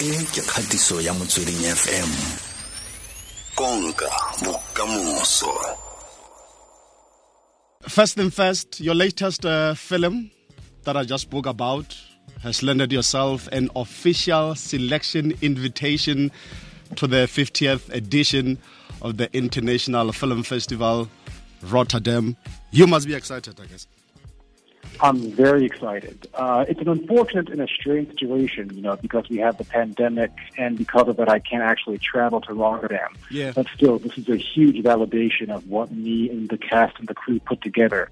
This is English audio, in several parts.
e ke kgatiso ya motsweding fm konka bokamoso First and first, your latest uh, film that I just spoke about has landed yourself an official selection invitation to the 50th edition of the International Film Festival, Rotterdam. You must be excited, I guess. I'm very excited. Uh, it's an unfortunate and a strange situation, you know, because we have the pandemic, and because of that, I can't actually travel to Rotterdam. Yeah. But still, this is a huge validation of what me and the cast and the crew put together.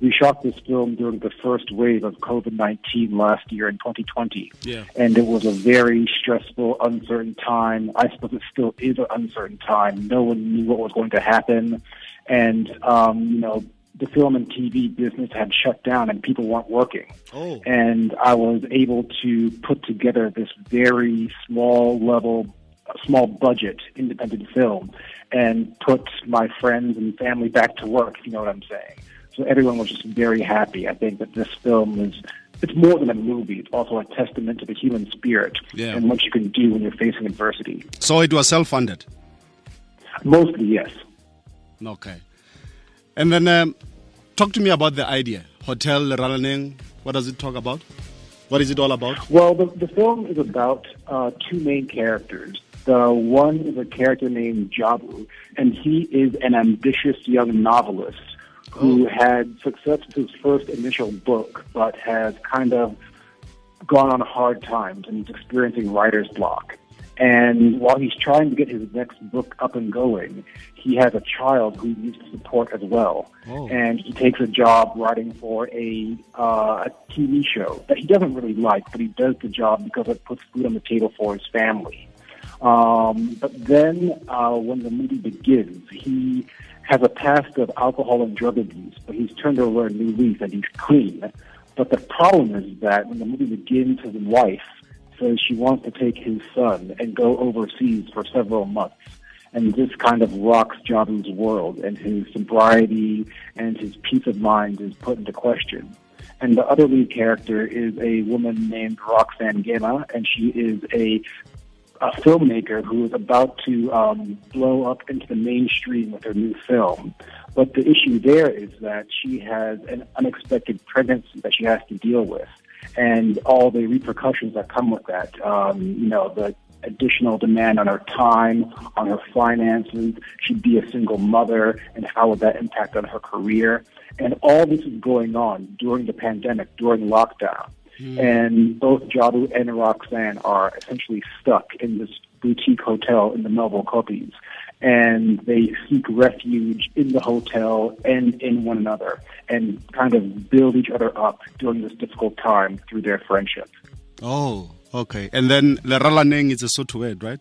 We shot this film during the first wave of COVID 19 last year in 2020. Yeah. And it was a very stressful, uncertain time. I suppose it still is an uncertain time. No one knew what was going to happen. And, um, you know, the film and TV business had shut down and people weren't working. Oh. And I was able to put together this very small level, small budget independent film and put my friends and family back to work, if you know what I'm saying. So everyone was just very happy. I think that this film is it's more than a movie. It's also a testament to the human spirit Yeah. and what you can do when you're facing adversity. So it was self funded. Mostly, yes. Okay. And then um, talk to me about the idea. Hotel Lerallaneng, what does it talk about? What is it all about? Well, the, the film is about uh, two main characters. The one is a character named Jabu, and he is an ambitious young novelist who had success with his first initial book, but has kind of gone on hard times and he's experiencing writer's block. And while he's trying to get his next book up and going, he has a child who needs to support as well. Oh. And he takes a job writing for a, uh, a TV show that he doesn't really like, but he does the job because it puts food on the table for his family. Um, but then uh, when the movie begins, he has a past of alcohol and drug abuse, but he's turned over a new leaf and he's clean. But the problem is that when the movie begins, his wife says she wants to take his son and go overseas for several months. And this kind of rocks Jabu's world, and his sobriety and his peace of mind is put into question. And the other lead character is a woman named Roxanne Gema, and she is a a filmmaker who is about to um, blow up into the mainstream with her new film. But the issue there is that she has an unexpected pregnancy that she has to deal with, and all the repercussions that come with that. Um, you know, the additional demand on her time, on her finances. She'd be a single mother, and how would that impact on her career? And all this is going on during the pandemic, during lockdown and both Jabu and Roxanne are essentially stuck in this boutique hotel in the Melville Koppies. And they seek refuge in the hotel and in one another and kind of build each other up during this difficult time through their friendship. Oh, okay. And then the Ralaneng is a Sotho word, right?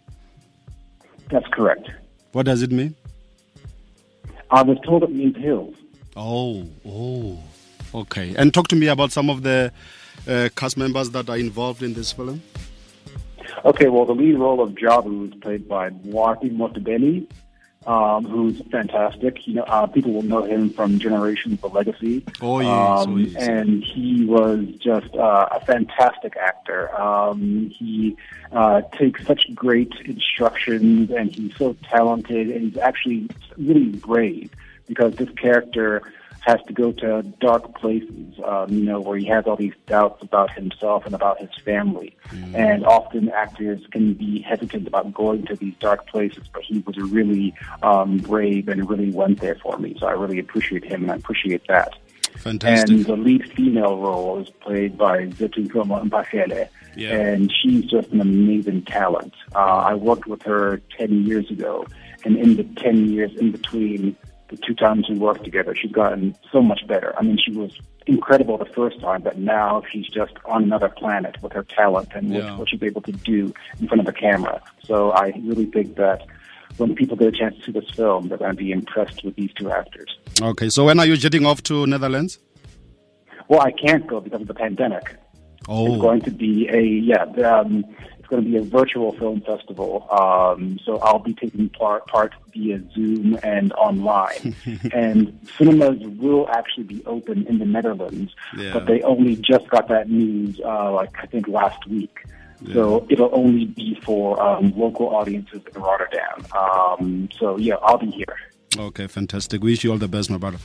That's correct. What does it mean? I was told it means hills. Oh, oh, okay. And talk to me about some of the uh, cast members that are involved in this film. Okay, well, the lead role of Jabu is played by Mwati Motobeni, um, who's fantastic. You know, uh, people will know him from Generations of Legacy. Oh, yes, um, oh, yes. And he was just uh, a fantastic actor. Um, he uh, takes such great instructions, and he's so talented, and he's actually really brave because this character has to go to dark places, um, you know, where he has all these doubts about himself and about his family. And often actors can be hesitant about going to these dark places, but he was really um, brave and really went there for me. So I really appreciate him and I appreciate that. Fantastic. And the lead female role is played by Zethu Dlomo Mphahlele. Yeah. And she's just an amazing talent. Uh, I worked with her 10 years ago. And in the 10 years in between the two times we worked together, she's gotten so much better. I mean, she was incredible the first time, but now she's just on another planet with her talent and Yeah. what, what she's able to do in front of the camera. So I really think that when people get a chance to see this film, they're going to be impressed with these two actors. Okay, so when are you jetting off to Netherlands? Well, I can't go because of the pandemic. It's Oh, going to be a yeah. Um, it's going to be a virtual film festival. Um, so I'll be taking part part via Zoom and online. and cinemas will actually be open in the Netherlands, Yeah. but they only just got that news uh, like I think last week. So it'll only be for um, local audiences in Rotterdam. Um, so yeah, I'll be here. Okay, fantastic. We wish you all the best, my brother.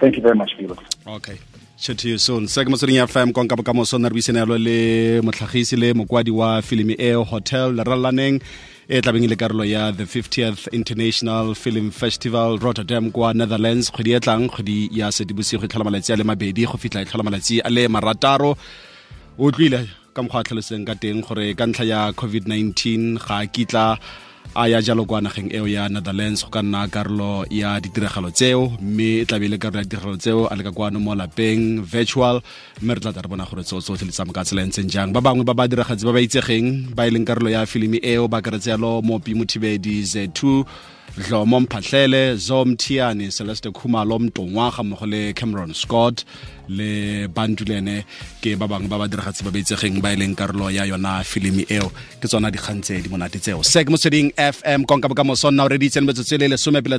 Thank you very much, Felix. Okay. Chat to you soon. Se ke motsweding FM konka bokamoso na re buisanelo le motlhagisi le mokwadi wa filimi e hotel lerallaneng e tlabeng le karolo ya the 50th international film festival rotterdam kwa netherlands kgwedi e tlang kgwedi ya sedibosigo e tlhola malatsi a le mabedi go fitlha e tlhola malatsi a le marataro o tlwile ka mokgwa a tlhaloseng ka teng gore ka ntlha ya covid-19 ga a kitla a ya jalo kwa nageng eo ya netherlands go ka nna karolo ya ditiragalo tseo mme e tlabe e le karolo ya ditiragalo tseo a le ka kwano mo lapeng virtual mme re tla tla re bona gore tseo tsotlhe le tsamo ka tsela e ntseng jang. Ba bangwe ba ba diragatsi ba ba itsegeng ba e leng karolo ya filimi eo ba karetse yalo mopi mothibedi z2 dlomo mphatlhele zomthiane celeste khumalo mtongwa ga mmogo le cameron scott le bantu le ene ke ba bangwe ba ba diragatsi ba ba itsegeng ba e leng karolo ya yona filimi eo. Ke tsona dikgang tse di monate tseo. Sek motsweding fm konka bokamoso nna o reditse metsotso e le lesome pele